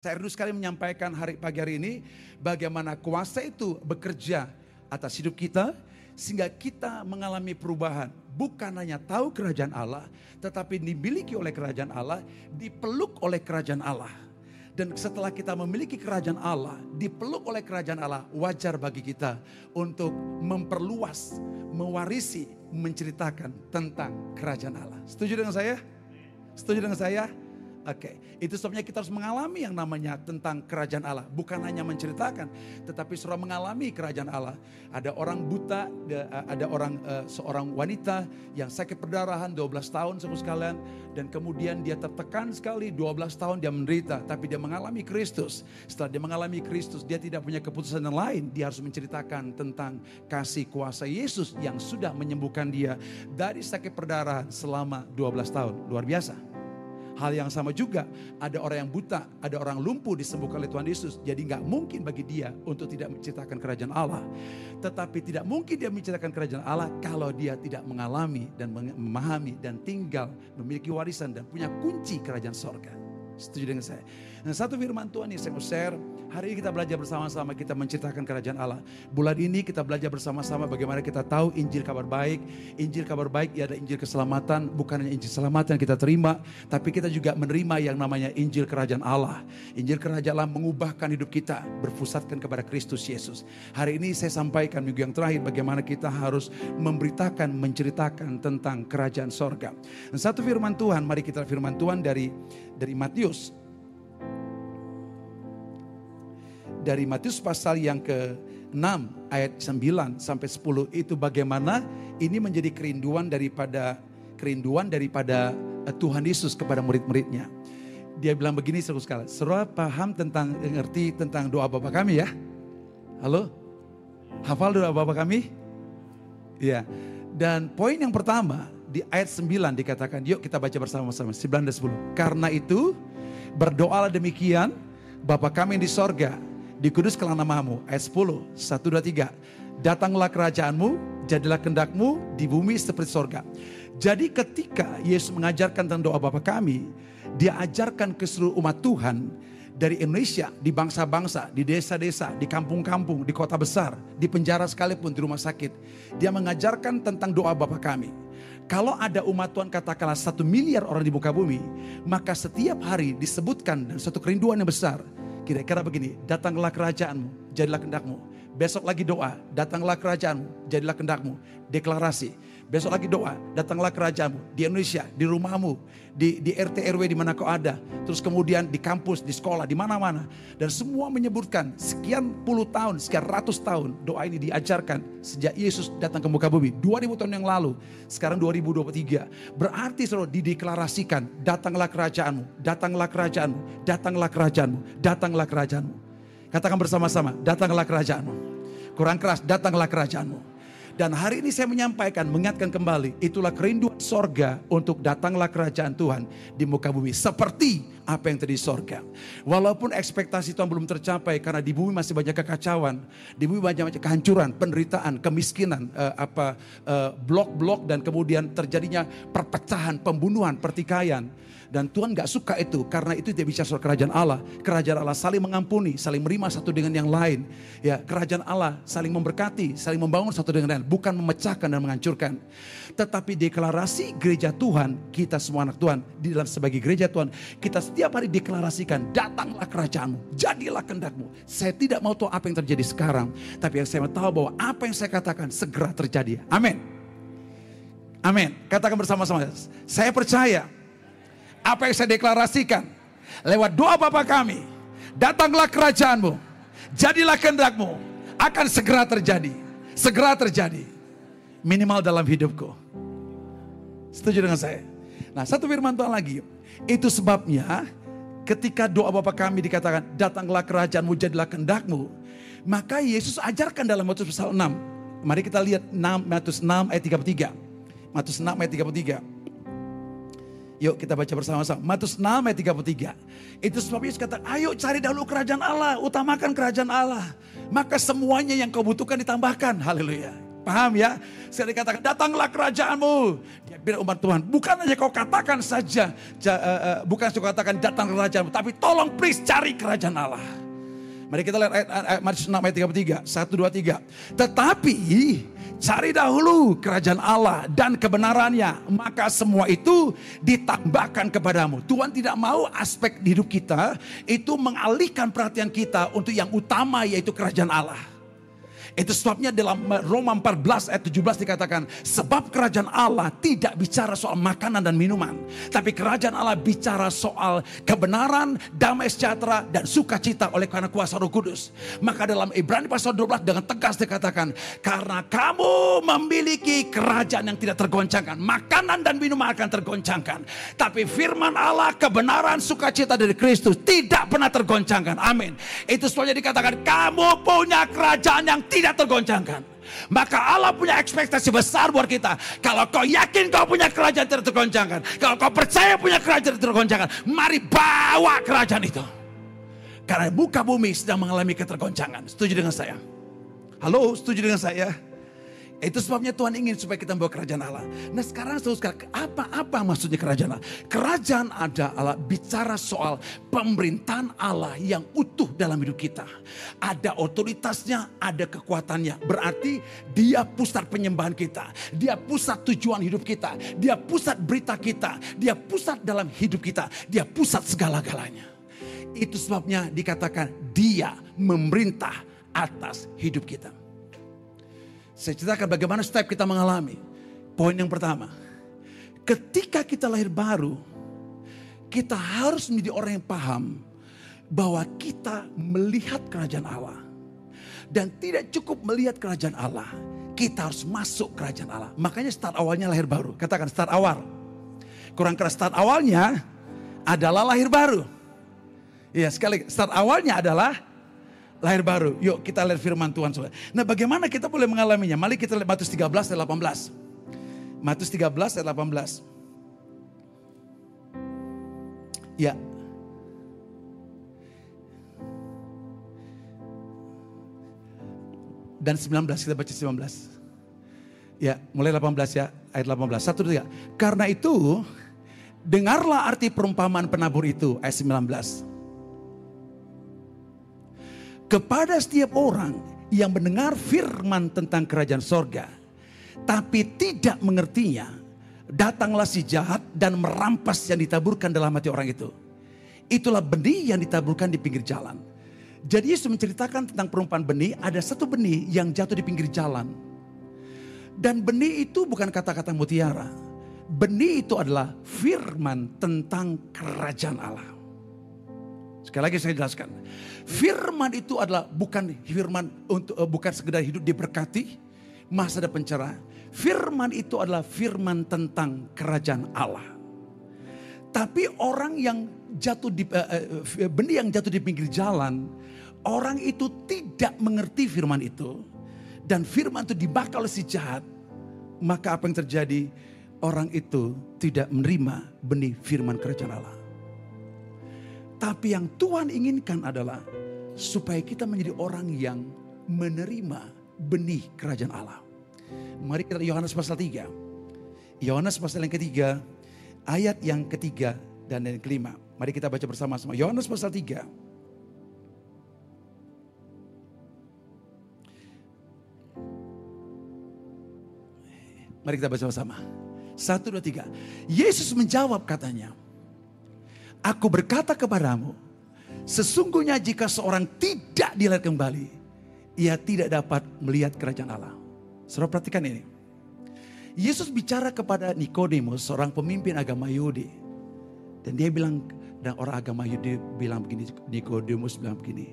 Saya rindu sekali menyampaikan hari pagi hari ini bagaimana kuasa itu bekerja atas hidup kita sehingga kita mengalami perubahan. Bukan hanya tahu kerajaan Allah, tetapi dimiliki oleh kerajaan Allah, dipeluk oleh kerajaan Allah. Dan setelah kita memiliki kerajaan Allah, dipeluk oleh kerajaan Allah, wajar bagi kita untuk memperluas, mewarisi, menceritakan tentang kerajaan Allah. Setuju dengan saya? Setuju dengan saya? Oke, itu sebabnya kita harus mengalami yang namanya tentang kerajaan Allah. Bukan hanya menceritakan, tetapi sudah mengalami kerajaan Allah. Ada orang buta, ada orang uh, seorang wanita yang sakit perdarahan 12 tahun semua sekalian. Dan kemudian dia tertekan sekali, 12 tahun dia menderita. Tapi dia mengalami Kristus. Setelah dia mengalami Kristus, dia tidak punya keputusan yang lain. Dia harus menceritakan tentang kasih kuasa Yesus yang sudah menyembuhkan dia dari sakit perdarahan selama 12 tahun. Luar biasa. Hal yang sama juga, ada orang yang buta, ada orang lumpuh disembuhkan oleh Tuhan Yesus. Jadi nggak mungkin bagi dia untuk tidak menceritakan kerajaan Allah. Tetapi tidak mungkin dia menceritakan kerajaan Allah kalau dia tidak mengalami dan memahami dan tinggal memiliki warisan dan punya kunci kerajaan sorga. Setuju dengan saya? Nah satu firman Tuhan yang saya mau share, hari ini kita belajar bersama-sama kita menceritakan kerajaan Allah. Bulan ini kita belajar bersama-sama bagaimana kita tahu Injil kabar baik. Injil kabar baik ya ada Injil keselamatan, bukan hanya Injil keselamatan kita terima, tapi kita juga menerima yang namanya Injil kerajaan Allah. Injil kerajaan Allah mengubahkan hidup kita, berpusatkan kepada Kristus Yesus. Hari ini saya sampaikan minggu yang terakhir bagaimana kita harus memberitakan, menceritakan tentang kerajaan sorga. Dan satu firman Tuhan, mari kita firman Tuhan dari dari Matius. Dari Matius pasal yang ke-6 ayat 9 sampai 10 itu bagaimana ini menjadi kerinduan daripada kerinduan daripada eh, Tuhan Yesus kepada murid-muridnya. Dia bilang begini seru sekali. Seru paham tentang ngerti tentang doa Bapa kami ya? Halo? Hafal doa Bapa kami? Iya. Dan poin yang pertama, di ayat 9 dikatakan, yuk kita baca bersama-sama, 9 dan 10. Karena itu, berdoalah demikian, Bapa kami yang di sorga, dikuduskanlah namamu. Ayat 10, 1, 2, 3. Datanglah kerajaanmu, jadilah kendakmu di bumi seperti sorga. Jadi ketika Yesus mengajarkan tentang doa Bapa kami, dia ajarkan ke seluruh umat Tuhan, dari Indonesia, di bangsa-bangsa, di desa-desa, di kampung-kampung, di kota besar, di penjara sekalipun, di rumah sakit. Dia mengajarkan tentang doa Bapa kami. Kalau ada umat Tuhan katakanlah satu miliar orang di muka bumi, maka setiap hari disebutkan dan satu kerinduan yang besar. Kira-kira begini, datanglah kerajaanmu, jadilah kendakmu. Besok lagi doa, datanglah kerajaanmu, jadilah kendakmu. Deklarasi, Besok lagi doa, datanglah kerajaanmu di Indonesia, di rumahmu, di, di RT RW di mana kau ada. Terus kemudian di kampus, di sekolah, di mana-mana. Dan semua menyebutkan sekian puluh tahun, sekian ratus tahun doa ini diajarkan sejak Yesus datang ke muka bumi. 2000 tahun yang lalu, sekarang 2023. Berarti selalu dideklarasikan, datanglah kerajaanmu, datanglah kerajaanmu, datanglah kerajaanmu, datanglah kerajaanmu. Katakan bersama-sama, datanglah kerajaanmu. Kurang keras, datanglah kerajaanmu. Dan hari ini saya menyampaikan, mengingatkan kembali, itulah kerinduan sorga untuk datanglah kerajaan Tuhan di muka bumi. Seperti apa yang terjadi sorga. Walaupun ekspektasi Tuhan belum tercapai karena di bumi masih banyak kekacauan, di bumi banyak, banyak kehancuran, penderitaan, kemiskinan, uh, apa uh, blok-blok dan kemudian terjadinya perpecahan, pembunuhan, pertikaian. Dan Tuhan gak suka itu karena itu tidak bisa soal kerajaan Allah. Kerajaan Allah saling mengampuni, saling menerima satu dengan yang lain. Ya, kerajaan Allah saling memberkati, saling membangun satu dengan yang lain, bukan memecahkan dan menghancurkan. Tetapi deklarasi gereja Tuhan, kita semua anak Tuhan di dalam sebagai gereja Tuhan, kita setiap hari deklarasikan, datanglah kerajaanmu, jadilah kendakmu. Saya tidak mau tahu apa yang terjadi sekarang, tapi yang saya mau tahu bahwa apa yang saya katakan segera terjadi. Amin. Amin. Katakan bersama-sama. Saya percaya apa yang saya deklarasikan lewat doa Bapa kami, datanglah kerajaanmu, jadilah kehendakmu, akan segera terjadi, segera terjadi, minimal dalam hidupku. Setuju dengan saya? Nah satu firman Tuhan lagi, itu sebabnya ketika doa Bapa kami dikatakan, datanglah kerajaanmu, jadilah kehendakmu, maka Yesus ajarkan dalam Matius pasal 6. Mari kita lihat 6, Matius 6 ayat 33. Matius 6 ayat 33. Yuk kita baca bersama-sama. Matius 6 ayat 33. Itu sebab Yesus kata, ayo cari dahulu kerajaan Allah. Utamakan kerajaan Allah. Maka semuanya yang kau butuhkan ditambahkan. Haleluya. Paham ya? Saya dikatakan datanglah kerajaanmu. Dia bilang umat Tuhan, bukan hanya kau katakan saja, ja, uh, uh, bukan kau katakan datang kerajaanmu, tapi tolong please cari kerajaan Allah. Mari kita lihat ayat, ayat Matius 6 ayat 33, 1, 2, 3. Tetapi cari dahulu kerajaan Allah dan kebenarannya, maka semua itu ditambahkan kepadamu. Tuhan tidak mau aspek hidup kita itu mengalihkan perhatian kita untuk yang utama yaitu kerajaan Allah. Itu sebabnya dalam Roma 14 ayat 17 dikatakan, sebab kerajaan Allah tidak bicara soal makanan dan minuman, tapi kerajaan Allah bicara soal kebenaran, damai sejahtera dan sukacita oleh karena kuasa Roh Kudus. Maka dalam Ibrani pasal 12 dengan tegas dikatakan, karena kamu memiliki kerajaan yang tidak tergoncangkan, makanan dan minuman akan tergoncangkan, tapi firman Allah, kebenaran, sukacita dari Kristus tidak pernah tergoncangkan. Amin. Itu sebabnya dikatakan kamu punya kerajaan yang tidak tidak tergoncangkan. Maka Allah punya ekspektasi besar buat kita. Kalau kau yakin kau punya kerajaan tidak tergoncangkan. Kalau kau percaya punya kerajaan tidak tergoncangkan. Mari bawa kerajaan itu. Karena muka bumi sedang mengalami ketergoncangan. Setuju dengan saya? Halo, setuju dengan saya? Itu sebabnya Tuhan ingin supaya kita membawa kerajaan Allah. Nah sekarang sekarang apa-apa maksudnya kerajaan Allah? Kerajaan ada Allah bicara soal pemerintahan Allah yang utuh dalam hidup kita. Ada otoritasnya, ada kekuatannya. Berarti dia pusat penyembahan kita. Dia pusat tujuan hidup kita. Dia pusat berita kita. Dia pusat dalam hidup kita. Dia pusat segala-galanya. Itu sebabnya dikatakan dia memerintah atas hidup kita. Saya ceritakan bagaimana step kita mengalami. Poin yang pertama, ketika kita lahir baru, kita harus menjadi orang yang paham bahwa kita melihat kerajaan Allah. Dan tidak cukup melihat kerajaan Allah, kita harus masuk kerajaan Allah. Makanya start awalnya lahir baru. Katakan start awal. Kurang keras start awalnya adalah lahir baru. Ya sekali start awalnya adalah lahir baru. Yuk kita lihat firman Tuhan. Nah bagaimana kita boleh mengalaminya? Mari kita lihat Matius 13 ayat 18. Matius 13 ayat 18. Ya. Dan 19, kita baca 19. Ya, mulai 18 ya, ayat 18. Satu, tiga. Karena itu, dengarlah arti perumpamaan penabur itu, ayat 19 kepada setiap orang yang mendengar firman tentang kerajaan sorga, tapi tidak mengertinya, datanglah si jahat dan merampas yang ditaburkan dalam hati orang itu. Itulah benih yang ditaburkan di pinggir jalan. Jadi Yesus menceritakan tentang perumpamaan benih, ada satu benih yang jatuh di pinggir jalan. Dan benih itu bukan kata-kata mutiara. Benih itu adalah firman tentang kerajaan Allah. Sekali lagi saya jelaskan. Firman itu adalah bukan firman untuk uh, bukan sekedar hidup diberkati, masa depan cerah. Firman itu adalah firman tentang kerajaan Allah. Tapi orang yang jatuh di uh, uh, benih yang jatuh di pinggir jalan, orang itu tidak mengerti firman itu dan firman itu dibakar oleh si jahat, maka apa yang terjadi? Orang itu tidak menerima benih firman kerajaan Allah. Tapi yang Tuhan inginkan adalah supaya kita menjadi orang yang menerima benih kerajaan Allah. Mari kita Yohanes pasal 3. Yohanes pasal yang ketiga, ayat yang ketiga dan yang kelima. Mari kita baca bersama-sama. Yohanes pasal 3. Mari kita baca bersama. Satu, dua, tiga. Yesus menjawab katanya. Aku berkata kepadamu, sesungguhnya jika seorang tidak dilihat kembali, ia tidak dapat melihat kerajaan Allah. Saudara perhatikan ini. Yesus bicara kepada Nikodemus, seorang pemimpin agama Yahudi. Dan dia bilang, dan orang agama Yahudi bilang begini, Nikodemus bilang begini.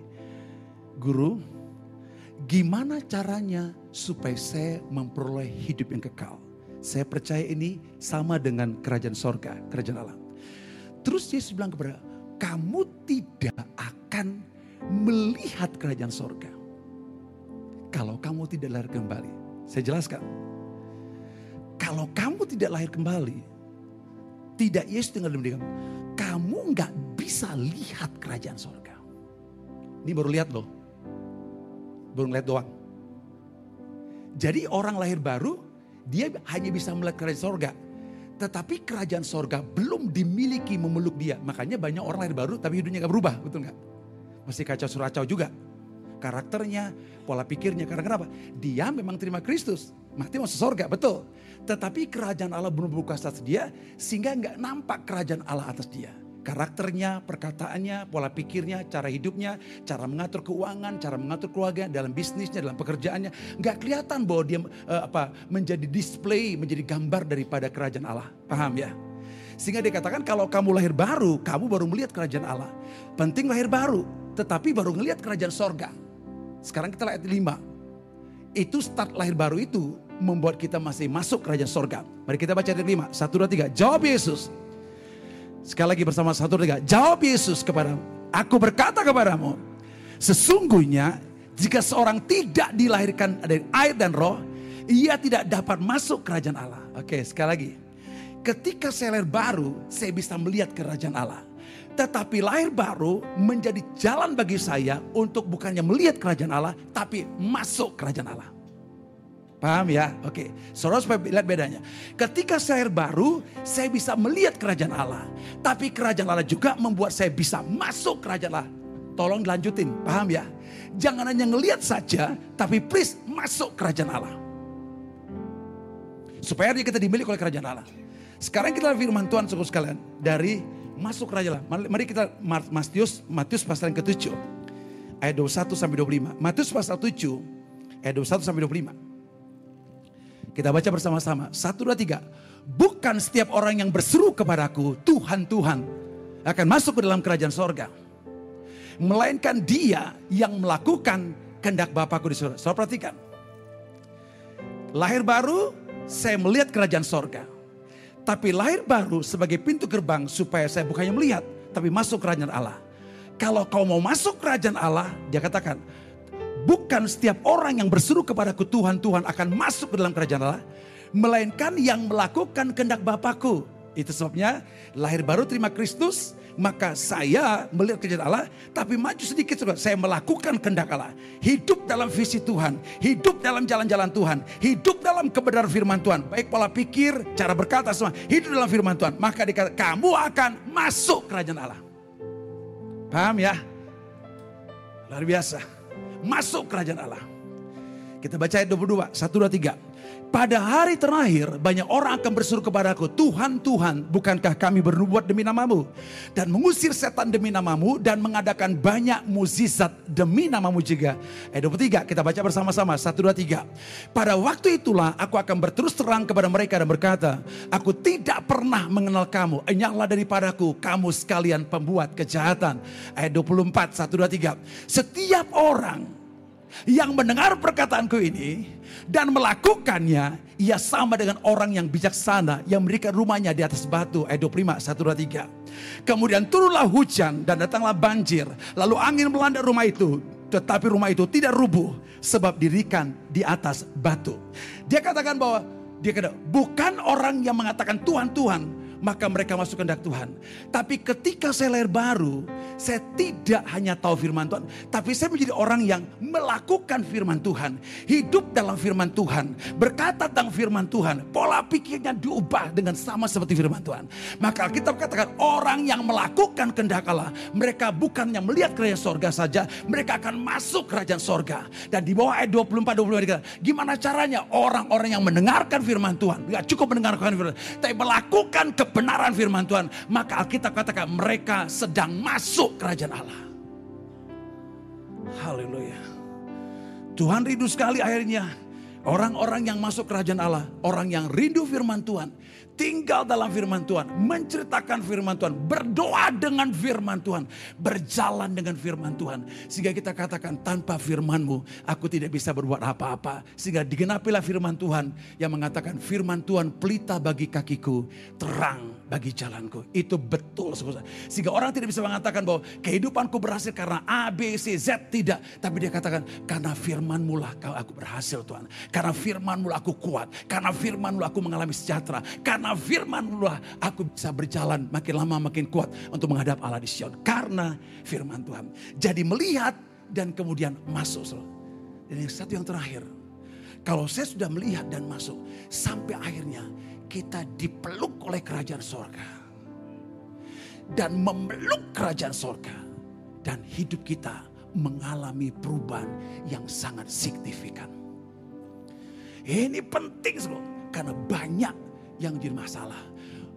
Guru, gimana caranya supaya saya memperoleh hidup yang kekal? Saya percaya ini sama dengan kerajaan sorga, kerajaan Allah. Terus Yesus bilang kepada kamu tidak akan melihat kerajaan sorga. Kalau kamu tidak lahir kembali. Saya jelaskan. Kalau kamu tidak lahir kembali. Tidak Yesus tinggal dalam diri kamu. Kamu nggak bisa lihat kerajaan sorga. Ini baru lihat loh. Baru lihat doang. Jadi orang lahir baru, dia hanya bisa melihat kerajaan sorga. Tetapi kerajaan sorga belum dimiliki memeluk dia. Makanya banyak orang lahir baru tapi hidupnya gak berubah, betul gak? Masih kacau suracau juga. Karakternya, pola pikirnya. Karena kenapa? Dia memang terima Kristus. Mati masuk sorga, betul. Tetapi kerajaan Allah belum buka atas dia sehingga nggak nampak kerajaan Allah atas dia karakternya, perkataannya, pola pikirnya, cara hidupnya, cara mengatur keuangan, cara mengatur keluarga, dalam bisnisnya, dalam pekerjaannya, nggak kelihatan bahwa dia uh, apa menjadi display, menjadi gambar daripada kerajaan Allah. Paham ya? Sehingga dikatakan kalau kamu lahir baru, kamu baru melihat kerajaan Allah. Penting lahir baru, tetapi baru melihat kerajaan sorga. Sekarang kita lihat lima. Itu start lahir baru itu membuat kita masih masuk kerajaan sorga. Mari kita baca dari lima. Satu, dua, tiga. Jawab Yesus. Sekali lagi bersama satu tiga. Jawab Yesus kepada Aku berkata kepadamu. Sesungguhnya jika seorang tidak dilahirkan dari air dan roh. Ia tidak dapat masuk kerajaan Allah. Oke sekali lagi. Ketika saya lahir baru. Saya bisa melihat kerajaan Allah. Tetapi lahir baru menjadi jalan bagi saya untuk bukannya melihat kerajaan Allah, tapi masuk kerajaan Allah. Paham ya? Oke. Saudara supaya lihat bedanya. Ketika saya baru, saya bisa melihat kerajaan Allah. Tapi kerajaan Allah juga membuat saya bisa masuk kerajaan Allah. Tolong lanjutin, paham ya? Jangan hanya ngelihat saja, tapi please masuk kerajaan Allah. Supaya kita dimiliki oleh kerajaan Allah. Sekarang kita firman Tuhan suku sekalian. Dari masuk kerajaan Allah. Mari kita Matius, Matius pasal yang ke-7. Ayat 21 sampai 25. Matius pasal 7 ayat 21 sampai 25. Kita baca bersama-sama. Satu, dua, tiga. Bukan setiap orang yang berseru kepadaku, Tuhan, Tuhan, akan masuk ke dalam kerajaan sorga. Melainkan dia yang melakukan kehendak Bapakku di surga. Saudara perhatikan. Lahir baru, saya melihat kerajaan sorga. Tapi lahir baru sebagai pintu gerbang supaya saya bukannya melihat, tapi masuk kerajaan Allah. Kalau kau mau masuk kerajaan Allah, dia katakan, Bukan setiap orang yang berseru kepadaku Tuhan, Tuhan akan masuk ke dalam kerajaan Allah. Melainkan yang melakukan kehendak Bapakku. Itu sebabnya lahir baru terima Kristus. Maka saya melihat kerajaan Allah. Tapi maju sedikit saudara. Saya melakukan kehendak Allah. Hidup dalam visi Tuhan. Hidup dalam jalan-jalan Tuhan. Hidup dalam kebenaran firman Tuhan. Baik pola pikir, cara berkata semua. Hidup dalam firman Tuhan. Maka dikata kamu akan masuk kerajaan Allah. Paham ya? Luar biasa masuk kerajaan Allah. Kita baca ayat 22, 1, 2, 3. Pada hari terakhir banyak orang akan bersuruh kepadaku, Tuhan, Tuhan, bukankah kami bernubuat demi namamu? Dan mengusir setan demi namamu dan mengadakan banyak muzizat demi namamu juga. Ayat 23 kita baca bersama-sama, 1, 2, 3. Pada waktu itulah aku akan berterus terang kepada mereka dan berkata, aku tidak pernah mengenal kamu, enyahlah daripadaku, kamu sekalian pembuat kejahatan. Ayat 24, 1, 2, 3. Setiap orang yang mendengar perkataanku ini, dan melakukannya, ia sama dengan orang yang bijaksana yang memberikan rumahnya di atas batu. Ayat 25, 1, 2, 3. Kemudian turunlah hujan dan datanglah banjir. Lalu angin melanda rumah itu. Tetapi rumah itu tidak rubuh sebab dirikan di atas batu. Dia katakan bahwa dia kata, bukan orang yang mengatakan Tuhan, Tuhan maka mereka masuk kehendak Tuhan. Tapi ketika saya lahir baru, saya tidak hanya tahu firman Tuhan, tapi saya menjadi orang yang melakukan firman Tuhan, hidup dalam firman Tuhan, berkata tentang firman Tuhan, pola pikirnya diubah dengan sama seperti firman Tuhan. Maka kita katakan orang yang melakukan kehendak Allah, mereka bukan yang melihat kerajaan sorga saja, mereka akan masuk kerajaan sorga. Dan di bawah ayat 24 25 gimana caranya orang-orang yang mendengarkan firman Tuhan, nggak cukup mendengarkan firman, tapi melakukan ke kebenaran firman Tuhan, maka Alkitab katakan mereka sedang masuk kerajaan Allah. Haleluya. Tuhan rindu sekali akhirnya orang-orang yang masuk kerajaan Allah, orang yang rindu firman Tuhan, tinggal dalam firman Tuhan, menceritakan firman Tuhan, berdoa dengan firman Tuhan, berjalan dengan firman Tuhan. Sehingga kita katakan tanpa firmanmu aku tidak bisa berbuat apa-apa. Sehingga digenapilah firman Tuhan yang mengatakan firman Tuhan pelita bagi kakiku, terang bagi jalanku. Itu betul. Sehingga orang tidak bisa mengatakan bahwa kehidupanku berhasil karena A, B, C, Z. Tidak. Tapi dia katakan karena firmanmu lah aku berhasil Tuhan. Karena firmanmu lah aku kuat. Karena firmanmu lah aku mengalami sejahtera. Karena firman Allah aku bisa berjalan makin lama makin kuat untuk menghadap Allah di Sion. Karena firman Tuhan. Jadi melihat dan kemudian masuk. Dan yang satu yang terakhir. Kalau saya sudah melihat dan masuk, sampai akhirnya kita dipeluk oleh kerajaan sorga. Dan memeluk kerajaan sorga. Dan hidup kita mengalami perubahan yang sangat signifikan. Ini penting sekali. Karena banyak yang jadi masalah.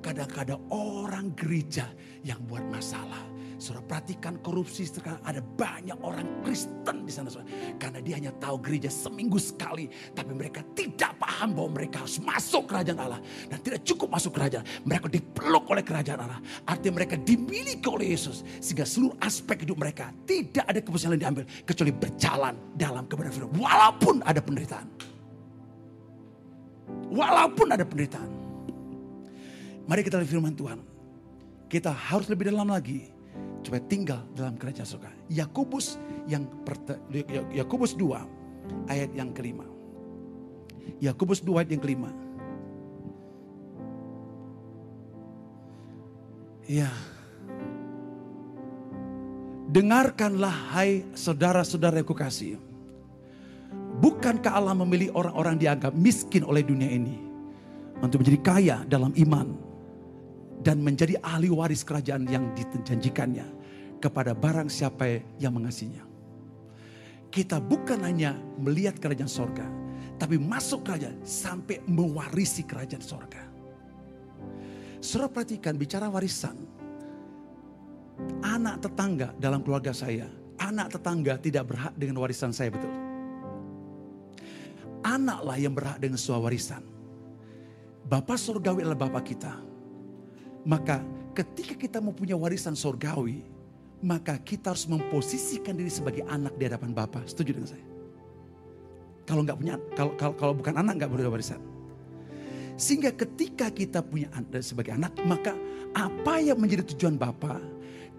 Kadang-kadang orang gereja yang buat masalah Saudara perhatikan korupsi sekarang ada banyak orang Kristen di sana saudara. Karena dia hanya tahu gereja seminggu sekali. Tapi mereka tidak paham bahwa mereka harus masuk kerajaan Allah. Dan tidak cukup masuk kerajaan. Mereka dipeluk oleh kerajaan Allah. Artinya mereka dimiliki oleh Yesus. Sehingga seluruh aspek hidup mereka tidak ada keputusan yang diambil. Kecuali berjalan dalam kebenaran firman. Walaupun ada penderitaan. Walaupun ada penderitaan. Mari kita lihat firman Tuhan. Kita harus lebih dalam lagi supaya tinggal dalam kerajaan surga. Yakobus yang Yakobus 2 ayat yang kelima. Yakobus 2 ayat yang kelima. Ya. Dengarkanlah hai saudara-saudara yang kukasih. Bukankah Allah memilih orang-orang dianggap miskin oleh dunia ini untuk menjadi kaya dalam iman dan menjadi ahli waris kerajaan yang dijanjikannya kepada barang siapa yang mengasihinya. Kita bukan hanya melihat kerajaan sorga, tapi masuk kerajaan sampai mewarisi kerajaan sorga. Saudara perhatikan bicara warisan. Anak tetangga dalam keluarga saya, anak tetangga tidak berhak dengan warisan saya betul. Anaklah yang berhak dengan sebuah warisan. Bapak surgawi adalah Bapak kita maka ketika kita mempunyai warisan sorgawi, maka kita harus memposisikan diri sebagai anak di hadapan Bapa. Setuju dengan saya? Kalau nggak punya, kalau, kalau, kalau bukan anak nggak boleh warisan. Sehingga ketika kita punya anda sebagai anak, maka apa yang menjadi tujuan Bapa,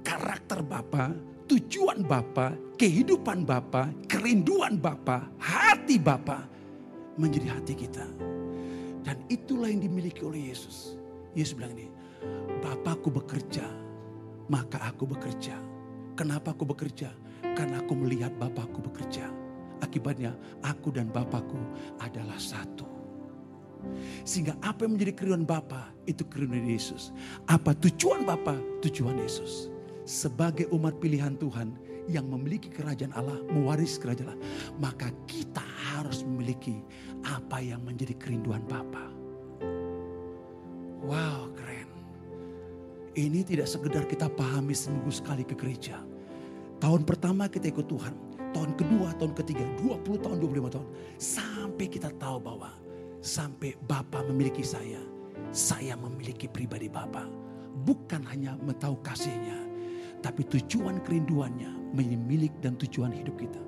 karakter Bapa, tujuan Bapa, kehidupan Bapa, kerinduan Bapa, hati Bapa menjadi hati kita. Dan itulah yang dimiliki oleh Yesus. Yesus bilang ini, Bapakku bekerja, maka aku bekerja. Kenapa aku bekerja? Karena aku melihat Bapakku bekerja. Akibatnya aku dan Bapakku adalah satu. Sehingga apa yang menjadi kerinduan Bapa itu kerinduan Yesus. Apa tujuan Bapa? Tujuan Yesus. Sebagai umat pilihan Tuhan yang memiliki kerajaan Allah, mewaris kerajaan Allah. Maka kita harus memiliki apa yang menjadi kerinduan Bapa. Wow. Ini tidak sekedar kita pahami seminggu sekali ke gereja. Tahun pertama kita ikut Tuhan. Tahun kedua, tahun ketiga, 20 tahun, 25 tahun. Sampai kita tahu bahwa sampai Bapa memiliki saya. Saya memiliki pribadi Bapa. Bukan hanya mentahu kasihnya. Tapi tujuan kerinduannya menjadi dan tujuan hidup kita.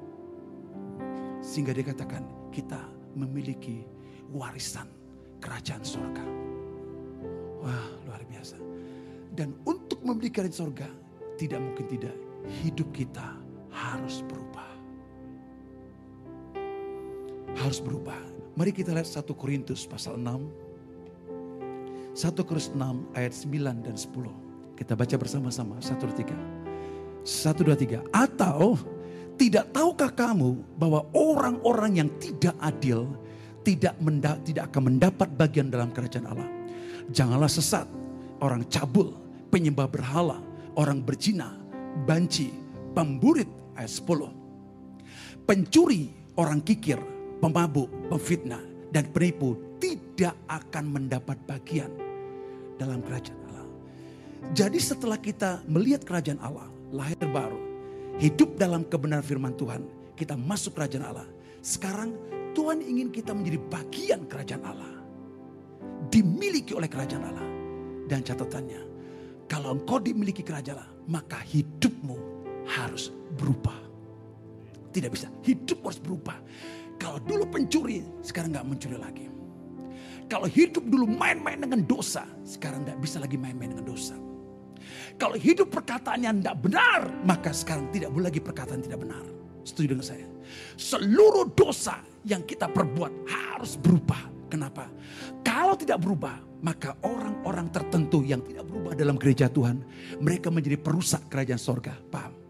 Sehingga dikatakan kita memiliki warisan kerajaan surga. Wah luar biasa. Dan untuk membeli kerajaan sorga, tidak mungkin tidak. Hidup kita harus berubah. Harus berubah. Mari kita lihat 1 Korintus pasal 6. 1 Korintus 6 ayat 9 dan 10. Kita baca bersama-sama. 1, 2, 3. 1, 2, 3. Atau tidak tahukah kamu bahwa orang-orang yang tidak adil tidak, tidak akan mendapat bagian dalam kerajaan Allah. Janganlah sesat, orang cabul, penyembah berhala, orang berzina, banci, pemburit ayat 10. Pencuri, orang kikir, pemabuk, pemfitnah, dan penipu tidak akan mendapat bagian dalam kerajaan Allah. Jadi setelah kita melihat kerajaan Allah, lahir baru, hidup dalam kebenaran firman Tuhan, kita masuk kerajaan Allah. Sekarang Tuhan ingin kita menjadi bagian kerajaan Allah. Dimiliki oleh kerajaan Allah. Dan catatannya, kalau engkau dimiliki kerajaan, maka hidupmu harus berubah. Tidak bisa, hidup harus berubah. Kalau dulu pencuri, sekarang nggak mencuri lagi. Kalau hidup dulu main-main dengan dosa, sekarang nggak bisa lagi main-main dengan dosa. Kalau hidup perkataan yang tidak benar, maka sekarang tidak boleh lagi perkataan tidak benar. Setuju dengan saya? Seluruh dosa yang kita perbuat harus berubah. Kenapa? Kalau tidak berubah, maka orang-orang tertentu yang tidak berubah dalam gereja Tuhan, mereka menjadi perusak kerajaan sorga. Paham?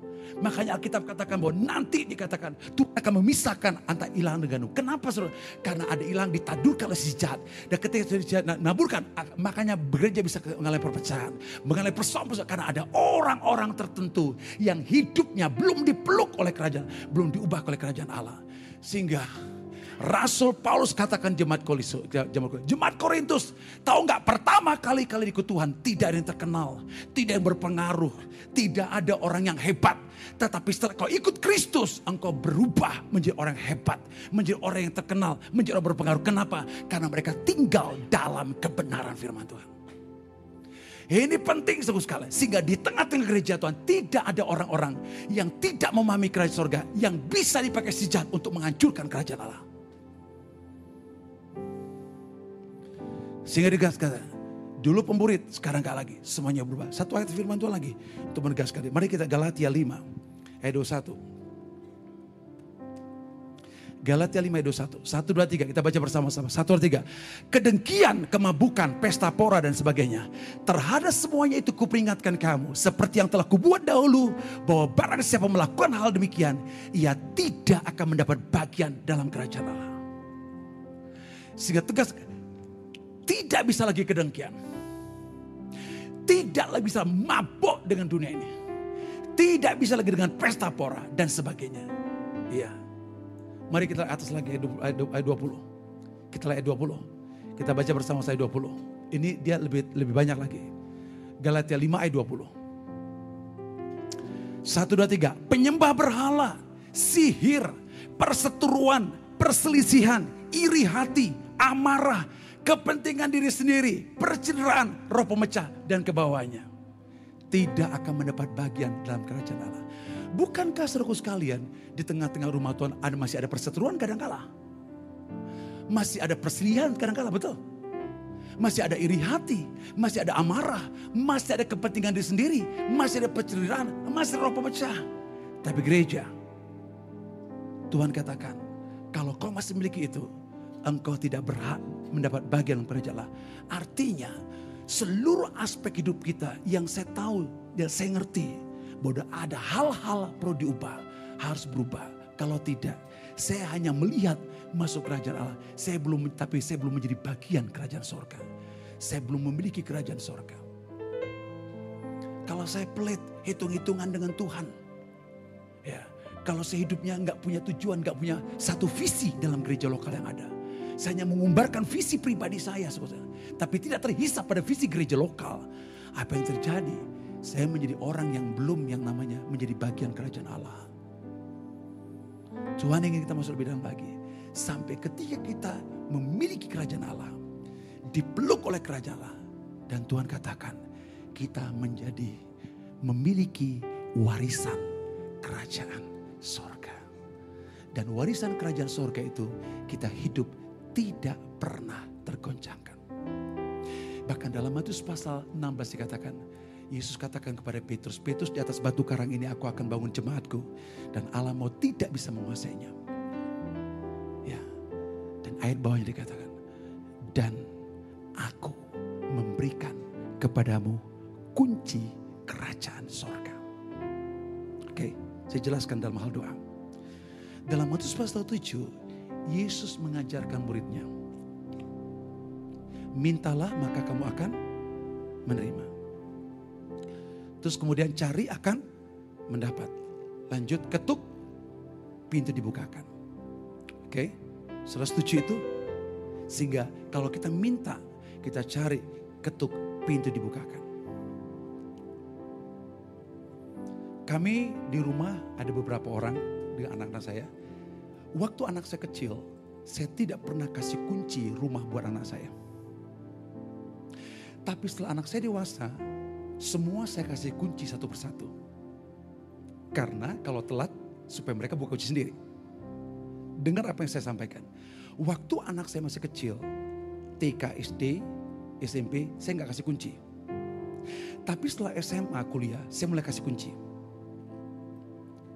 Makanya Alkitab katakan bahwa nanti dikatakan Tuhan akan memisahkan antara ilang dengan Nuh. Kenapa saudara? Karena ada ilang ditadurkan oleh si jahat. Dan ketika si jahat naburkan, makanya gereja bisa mengalami perpecahan. Mengalami persoalan karena ada orang-orang tertentu yang hidupnya belum dipeluk oleh kerajaan. Belum diubah oleh kerajaan Allah. Sehingga Rasul Paulus katakan jemaat Korintus, jemaat Korintus, tahu nggak pertama kali kali ikut Tuhan tidak ada yang terkenal, tidak yang berpengaruh, tidak ada orang yang hebat. Tetapi setelah kau ikut Kristus, engkau berubah menjadi orang hebat, menjadi orang yang terkenal, menjadi orang berpengaruh. Kenapa? Karena mereka tinggal dalam kebenaran firman Tuhan. Ini penting sekali. Sehingga di tengah-tengah gereja Tuhan tidak ada orang-orang yang tidak memahami kerajaan surga. Yang bisa dipakai si jahat untuk menghancurkan kerajaan Allah. Sehingga digaskan. Dulu pemburit, sekarang gak lagi. Semuanya berubah. Satu ayat firman Tuhan lagi. Untuk menegaskan. Mari kita Galatia 5. Ayat 21. Galatia 5 ayat 21. 1, 2, 3. Kita baca bersama-sama. 1, 2, 3. Kedengkian, kemabukan, pesta pora dan sebagainya. Terhadap semuanya itu kuperingatkan kamu. Seperti yang telah kubuat dahulu. Bahwa barang siapa melakukan hal demikian. Ia tidak akan mendapat bagian dalam kerajaan Allah. Sehingga tegas tidak bisa lagi kedengkian. Tidak lagi bisa mabok dengan dunia ini. Tidak bisa lagi dengan pesta pora dan sebagainya. Iya. Mari kita atas lagi ayat 20. Kita lihat ayat 20. Kita baca bersama saya 20. Ini dia lebih lebih banyak lagi. Galatia 5 ayat 20. 1, 2, 3. Penyembah berhala, sihir, perseteruan, perselisihan, iri hati, amarah, kepentingan diri sendiri, perceraian, roh pemecah dan ke bawahnya. Tidak akan mendapat bagian dalam kerajaan Allah. Bukankah seruku sekalian di tengah-tengah rumah Tuhan ada masih ada perseteruan kadang-kala? Masih ada perselisihan kadang-kala betul? Masih ada iri hati, masih ada amarah, masih ada kepentingan diri sendiri, masih ada perceraian, masih roh pemecah. Tapi gereja, Tuhan katakan, kalau kau masih memiliki itu, engkau tidak berhak mendapat bagian kerajaan Allah. Artinya seluruh aspek hidup kita yang saya tahu dan saya ngerti bahwa ada hal-hal perlu diubah, harus berubah. Kalau tidak, saya hanya melihat masuk kerajaan Allah. Saya belum tapi saya belum menjadi bagian kerajaan sorga. Saya belum memiliki kerajaan sorga. Kalau saya pelit hitung-hitungan dengan Tuhan. Ya, kalau saya hidupnya nggak punya tujuan, nggak punya satu visi dalam gereja lokal yang ada. Saya hanya mengumbarkan visi pribadi saya, saudara. Tapi tidak terhisap pada visi gereja lokal. Apa yang terjadi? Saya menjadi orang yang belum yang namanya menjadi bagian kerajaan Allah. Tuhan ingin kita masuk lebih dalam lagi. Sampai ketika kita memiliki kerajaan Allah. Dipeluk oleh kerajaan Allah. Dan Tuhan katakan kita menjadi memiliki warisan kerajaan sorga. Dan warisan kerajaan sorga itu kita hidup tidak pernah tergoncangkan. Bahkan dalam Matius pasal 16 dikatakan, Yesus katakan kepada Petrus, Petrus di atas batu karang ini aku akan bangun jemaatku. Dan Allah mau tidak bisa menguasainya. Ya, dan ayat bawahnya dikatakan, dan aku memberikan kepadamu kunci kerajaan sorga. Oke, saya jelaskan dalam hal doa. Dalam Matius pasal 7, Yesus mengajarkan muridnya. Mintalah maka kamu akan menerima. Terus kemudian cari akan mendapat. Lanjut ketuk, pintu dibukakan. Oke, sudah setuju itu? Sehingga kalau kita minta, kita cari, ketuk, pintu dibukakan. Kami di rumah ada beberapa orang dengan anak-anak saya Waktu anak saya kecil, saya tidak pernah kasih kunci rumah buat anak saya. Tapi setelah anak saya dewasa, semua saya kasih kunci satu persatu. Karena kalau telat, supaya mereka buka kunci sendiri. Dengar apa yang saya sampaikan. Waktu anak saya masih kecil, TK, SD, SMP, saya nggak kasih kunci. Tapi setelah SMA, kuliah, saya mulai kasih kunci.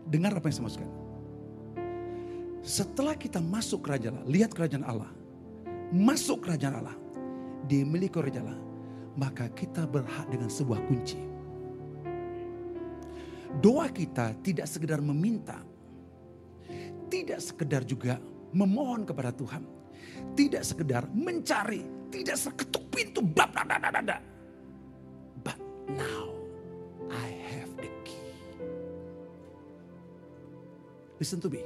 Dengar apa yang saya maksudkan. Setelah kita masuk kerajaan Allah, lihat kerajaan Allah. Masuk kerajaan Allah. Dimiliki kerajaan Allah. Maka kita berhak dengan sebuah kunci. doa kita tidak sekedar meminta, tidak sekedar juga memohon kepada Tuhan, tidak sekedar mencari, tidak seketuk pintu, bab, bab, bab, bab. But now I have the key. Listen to me.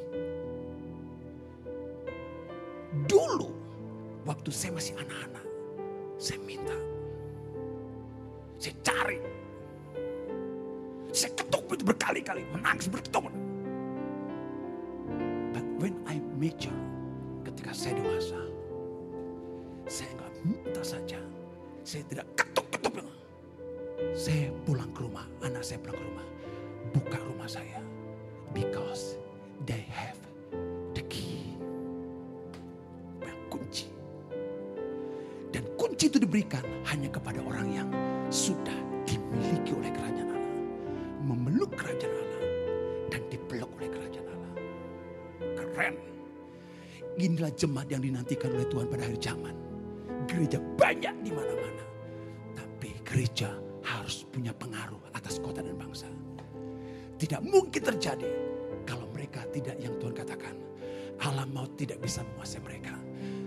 Dulu waktu saya masih anak-anak, saya minta. Saya cari. Saya ketuk pintu berkali-kali, menangis berketuk. But when I mature, ketika saya dewasa, saya nggak minta saja. Saya tidak ketuk-ketuk. Saya pulang ke rumah, anak saya pulang ke rumah. Buka rumah saya. Because they have itu diberikan hanya kepada orang yang sudah dimiliki oleh kerajaan Allah. Memeluk kerajaan Allah dan dipeluk oleh kerajaan Allah. Keren. Inilah jemaat yang dinantikan oleh Tuhan pada akhir zaman. Gereja banyak di mana-mana. Tapi gereja harus punya pengaruh atas kota dan bangsa. Tidak mungkin terjadi kalau mereka tidak yang Tuhan katakan. Alam maut tidak bisa menguasai mereka.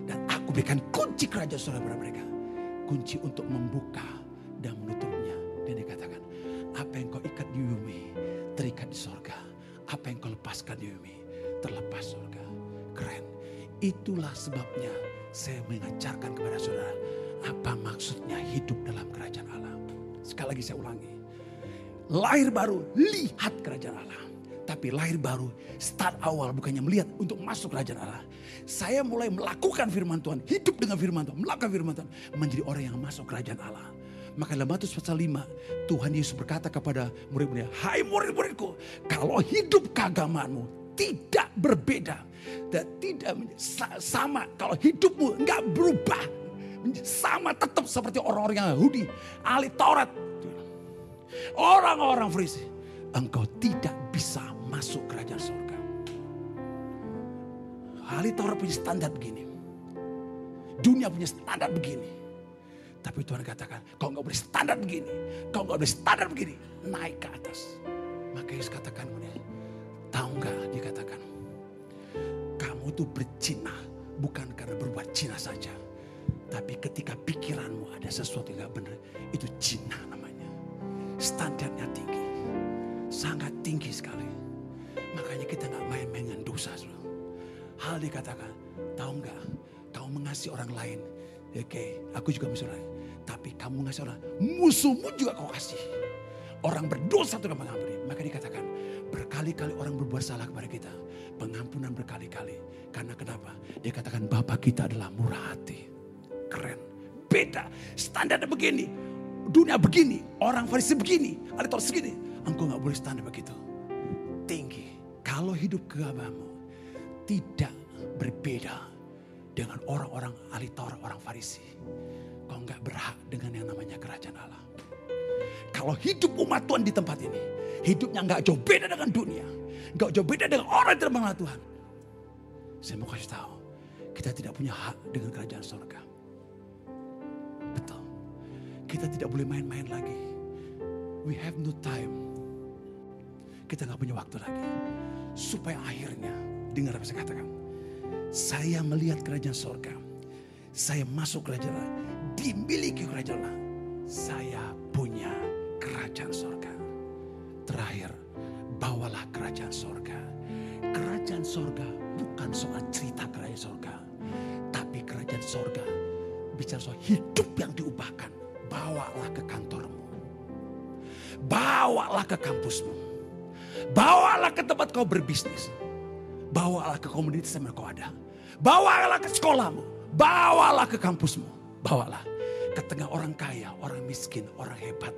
Dan aku berikan kunci kerajaan surga kepada mereka. Kunci untuk membuka dan menutupnya. Dan dikatakan, apa yang kau ikat di bumi, terikat di sorga. Apa yang kau lepaskan di bumi, terlepas sorga. Keren. Itulah sebabnya saya mengajarkan kepada saudara. Apa maksudnya hidup dalam kerajaan Allah. Sekali lagi saya ulangi. Lahir baru, lihat kerajaan Allah. Tapi lahir baru, start awal bukannya melihat untuk masuk kerajaan Allah. Saya mulai melakukan firman Tuhan, hidup dengan firman Tuhan, melakukan firman Tuhan. Menjadi orang yang masuk kerajaan Allah. Maka dalam Matius pasal 5, Tuhan Yesus berkata kepada murid-muridnya, Hai murid-muridku, kalau hidup keagamaanmu tidak berbeda. Dan tidak sama kalau hidupmu nggak berubah. Sama tetap seperti orang-orang yang Yahudi, ahli Taurat. Orang-orang Farisi. Engkau tidak bisa masuk kerajaan surga. Ahli Taurat punya standar begini. Dunia punya standar begini. Tapi Tuhan katakan, kau nggak boleh standar begini. Kau nggak boleh standar begini. Naik ke atas. Maka Yesus katakan, tahu nggak dia katakan, kamu tuh bercina bukan karena berbuat cina saja. Tapi ketika pikiranmu ada sesuatu yang gak benar, itu cina namanya. Standarnya tinggi. Sangat tinggi sekali. Makanya kita gak main-main dengan dosa. Hal dikatakan, tahu nggak? Kau mengasihi orang lain. Oke, okay, aku juga mengasihi orang lain. Tapi kamu mengasihi orang musuhmu juga kau kasih. Orang berdosa itu mengampuni. Maka dikatakan, berkali-kali orang berbuat salah kepada kita. Pengampunan berkali-kali. Karena kenapa? Dia katakan Bapak kita adalah murah hati. Keren. Beda. Standarnya begini. Dunia begini. Orang Farisi begini. Alitor segini. Engkau gak boleh standar begitu. Tinggi. Kalau hidup keagamu tidak berbeda dengan orang-orang ahli Taurat, orang Farisi. Kau nggak berhak dengan yang namanya kerajaan Allah. Kalau hidup umat Tuhan di tempat ini, hidupnya nggak jauh beda dengan dunia, nggak jauh beda dengan orang yang Tuhan. Saya mau kasih tahu, kita tidak punya hak dengan kerajaan surga. Betul. Kita tidak boleh main-main lagi. We have no time. Kita nggak punya waktu lagi. Supaya akhirnya, dengar apa saya katakan. Saya melihat kerajaan surga. Saya masuk kerajaan Allah. Dimiliki kerajaan Allah. Saya punya kerajaan surga. Terakhir, bawalah kerajaan surga. Kerajaan surga bukan soal cerita kerajaan surga. Tapi kerajaan surga bicara soal hidup yang diubahkan. Bawalah ke kantormu. Bawalah ke kampusmu. Tempat kau berbisnis. Bawalah ke komunitas yang kau ada. Bawalah ke sekolahmu. Bawalah ke kampusmu. Bawalah ke tengah orang kaya, orang miskin, orang hebat.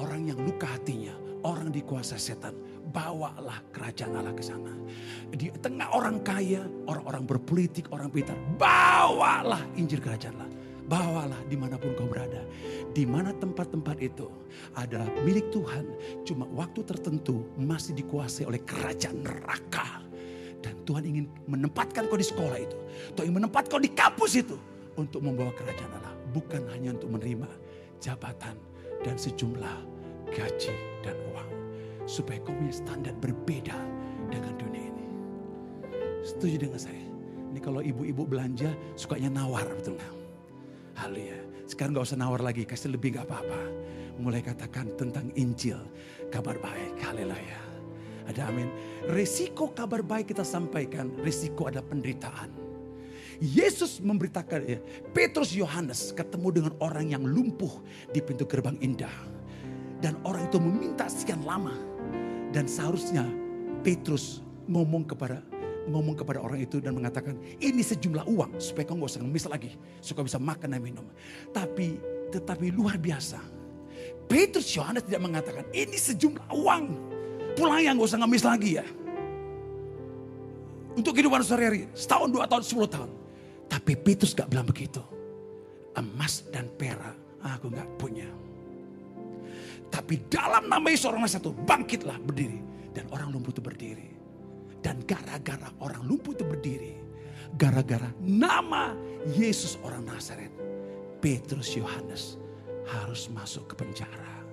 Orang yang luka hatinya, orang dikuasai setan. Bawalah kerajaan Allah ke sana. Di tengah orang kaya, orang-orang berpolitik, orang pintar. Bawalah Injil kerajaan Allah. Bawalah di mana pun kau berada. Di mana tempat-tempat itu adalah milik Tuhan. Cuma waktu tertentu masih dikuasai oleh kerajaan neraka. Dan Tuhan ingin menempatkan kau di sekolah itu. Tuhan ingin menempatkan kau di kampus itu. Untuk membawa kerajaan Allah. Bukan hanya untuk menerima jabatan dan sejumlah gaji dan uang. Supaya kau punya standar berbeda dengan dunia ini. Setuju dengan saya? Ini kalau ibu-ibu belanja sukanya nawar betul nggak? Haleluya. Sekarang gak usah nawar lagi, kasih lebih gak apa-apa. Mulai katakan tentang Injil, kabar baik. Haleluya. Ada amin. Resiko kabar baik kita sampaikan, resiko ada penderitaan. Yesus memberitakan ya, Petrus Yohanes ketemu dengan orang yang lumpuh di pintu gerbang indah. Dan orang itu meminta sekian lama. Dan seharusnya Petrus ngomong kepada ngomong kepada orang itu dan mengatakan ini sejumlah uang supaya kau nggak usah ngemis lagi supaya bisa makan dan minum. Tapi tetapi luar biasa. Petrus Yohanes tidak mengatakan ini sejumlah uang. Pulang yang nggak usah ngemis lagi ya. Untuk kehidupan sehari-hari. Setahun, dua tahun, sepuluh tahun. Tapi Petrus gak bilang begitu. Emas dan perak aku gak punya. Tapi dalam nama Yesus orang satu bangkitlah berdiri. Dan orang lumpuh itu berdiri. Dan gara-gara orang lumpuh itu berdiri. Gara-gara nama Yesus orang Nazaret. Petrus Yohanes harus masuk ke penjara.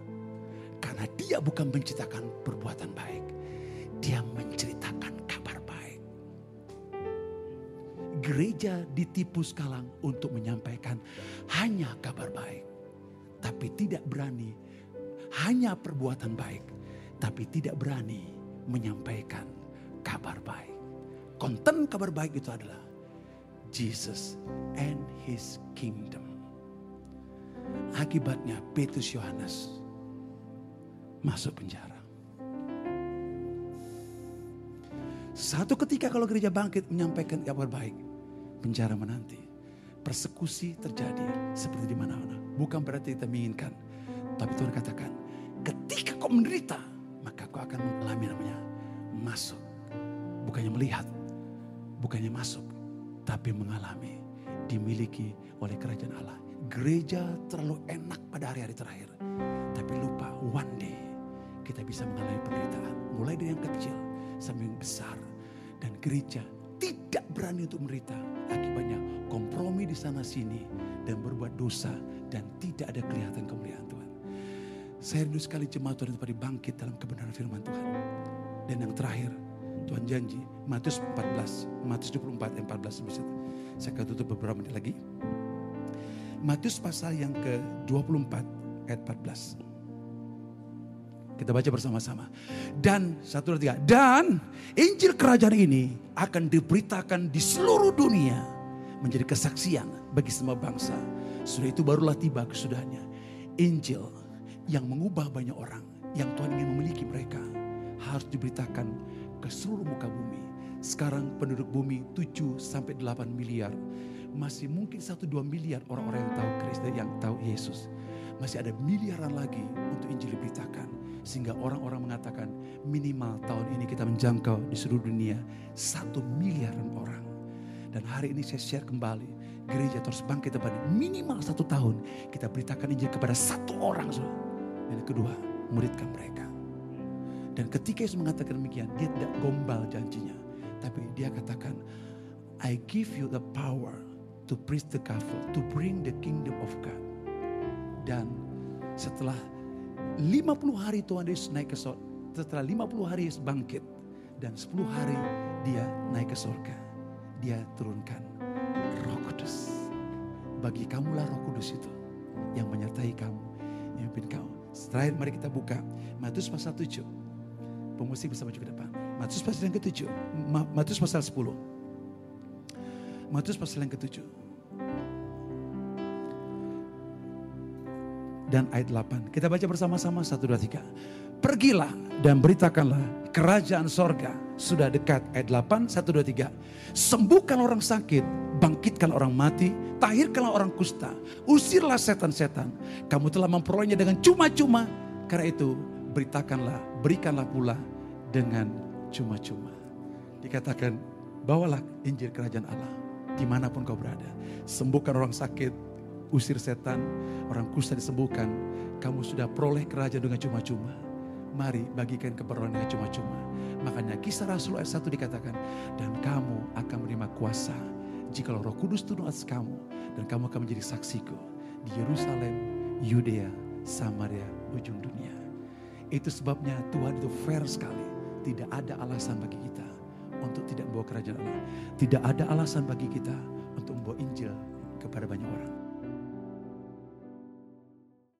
Karena dia bukan menciptakan perbuatan baik. Dia menceritakan kabar baik. Gereja ditipu sekarang untuk menyampaikan hanya kabar baik. Tapi tidak berani hanya perbuatan baik. Tapi tidak berani menyampaikan kabar baik. Konten kabar baik itu adalah Jesus and His Kingdom. Akibatnya Petrus Yohanes masuk penjara. Satu ketika kalau gereja bangkit menyampaikan kabar baik, penjara menanti. Persekusi terjadi seperti di mana-mana. Bukan berarti kita menginginkan. Tapi Tuhan katakan, ketika kau menderita, maka kau akan mengalami namanya masuk. Bukannya melihat, bukannya masuk, tapi mengalami, dimiliki oleh kerajaan Allah. Gereja terlalu enak pada hari-hari terakhir. Tapi lupa, one day kita bisa mengalami penderitaan. Mulai dari yang kecil sampai yang besar. Dan gereja tidak berani untuk menderita. Akibatnya kompromi di sana sini dan berbuat dosa dan tidak ada kelihatan kemuliaan Tuhan. Saya rindu sekali jemaat Tuhan itu bangkit dalam kebenaran firman Tuhan. Dan yang terakhir, Tuhan janji, Matius 14, Matius 24 ayat 14 bisa. Saya akan tutup beberapa menit lagi. Matius pasal yang ke-24 ayat 14. Kita baca bersama-sama. Dan satu dua tiga. Dan Injil kerajaan ini akan diberitakan di seluruh dunia. Menjadi kesaksian bagi semua bangsa. Sudah itu barulah tiba kesudahannya. Injil yang mengubah banyak orang. Yang Tuhan ingin memiliki mereka. Harus diberitakan ke seluruh muka bumi. Sekarang penduduk bumi 7 sampai 8 miliar. Masih mungkin 1-2 miliar orang-orang yang tahu Kristus, yang tahu Yesus. Masih ada miliaran lagi untuk Injil diberitakan sehingga orang-orang mengatakan minimal tahun ini kita menjangkau di seluruh dunia satu miliaran orang. Dan hari ini saya share kembali. Gereja terus bangkit depan minimal satu tahun. Kita beritakan Injil kepada satu orang. Dan yang kedua, muridkan mereka. Dan ketika Yesus mengatakan demikian, dia tidak gombal janjinya. Tapi dia katakan, I give you the power to preach the gospel, to bring the kingdom of God. Dan setelah 50 hari Tuhan Yesus naik ke surga. Setelah 50 hari Yesus bangkit. Dan 10 hari dia naik ke surga. Dia turunkan roh kudus. Bagi kamulah roh kudus itu. Yang menyertai kamu. Yang memimpin kamu. Terakhir mari kita buka. Matius pasal 7. Pemusik bisa maju ke depan. Matius pasal yang ke-7. Matius pasal 10. Matius pasal yang ke-7. dan ayat 8. Kita baca bersama-sama 1, 2, 3. Pergilah dan beritakanlah kerajaan sorga sudah dekat. Ayat 8, 1, 2, 3. Sembuhkan orang sakit, bangkitkan orang mati, tahirkanlah orang kusta, usirlah setan-setan. Kamu telah memperolehnya dengan cuma-cuma. Karena itu beritakanlah, berikanlah pula dengan cuma-cuma. Dikatakan, bawalah Injil kerajaan Allah di mana pun kau berada. Sembuhkan orang sakit, usir setan, orang kusta disembuhkan. Kamu sudah peroleh kerajaan dengan cuma-cuma. Mari bagikan keperluan dengan cuma-cuma. Makanya kisah Rasul ayat 1 dikatakan, dan kamu akan menerima kuasa jika roh kudus turun atas kamu. Dan kamu akan menjadi saksiku di Yerusalem, Yudea, Samaria, ujung dunia. Itu sebabnya Tuhan itu fair sekali. Tidak ada alasan bagi kita untuk tidak membawa kerajaan Allah. Tidak ada alasan bagi kita untuk membawa Injil kepada banyak orang.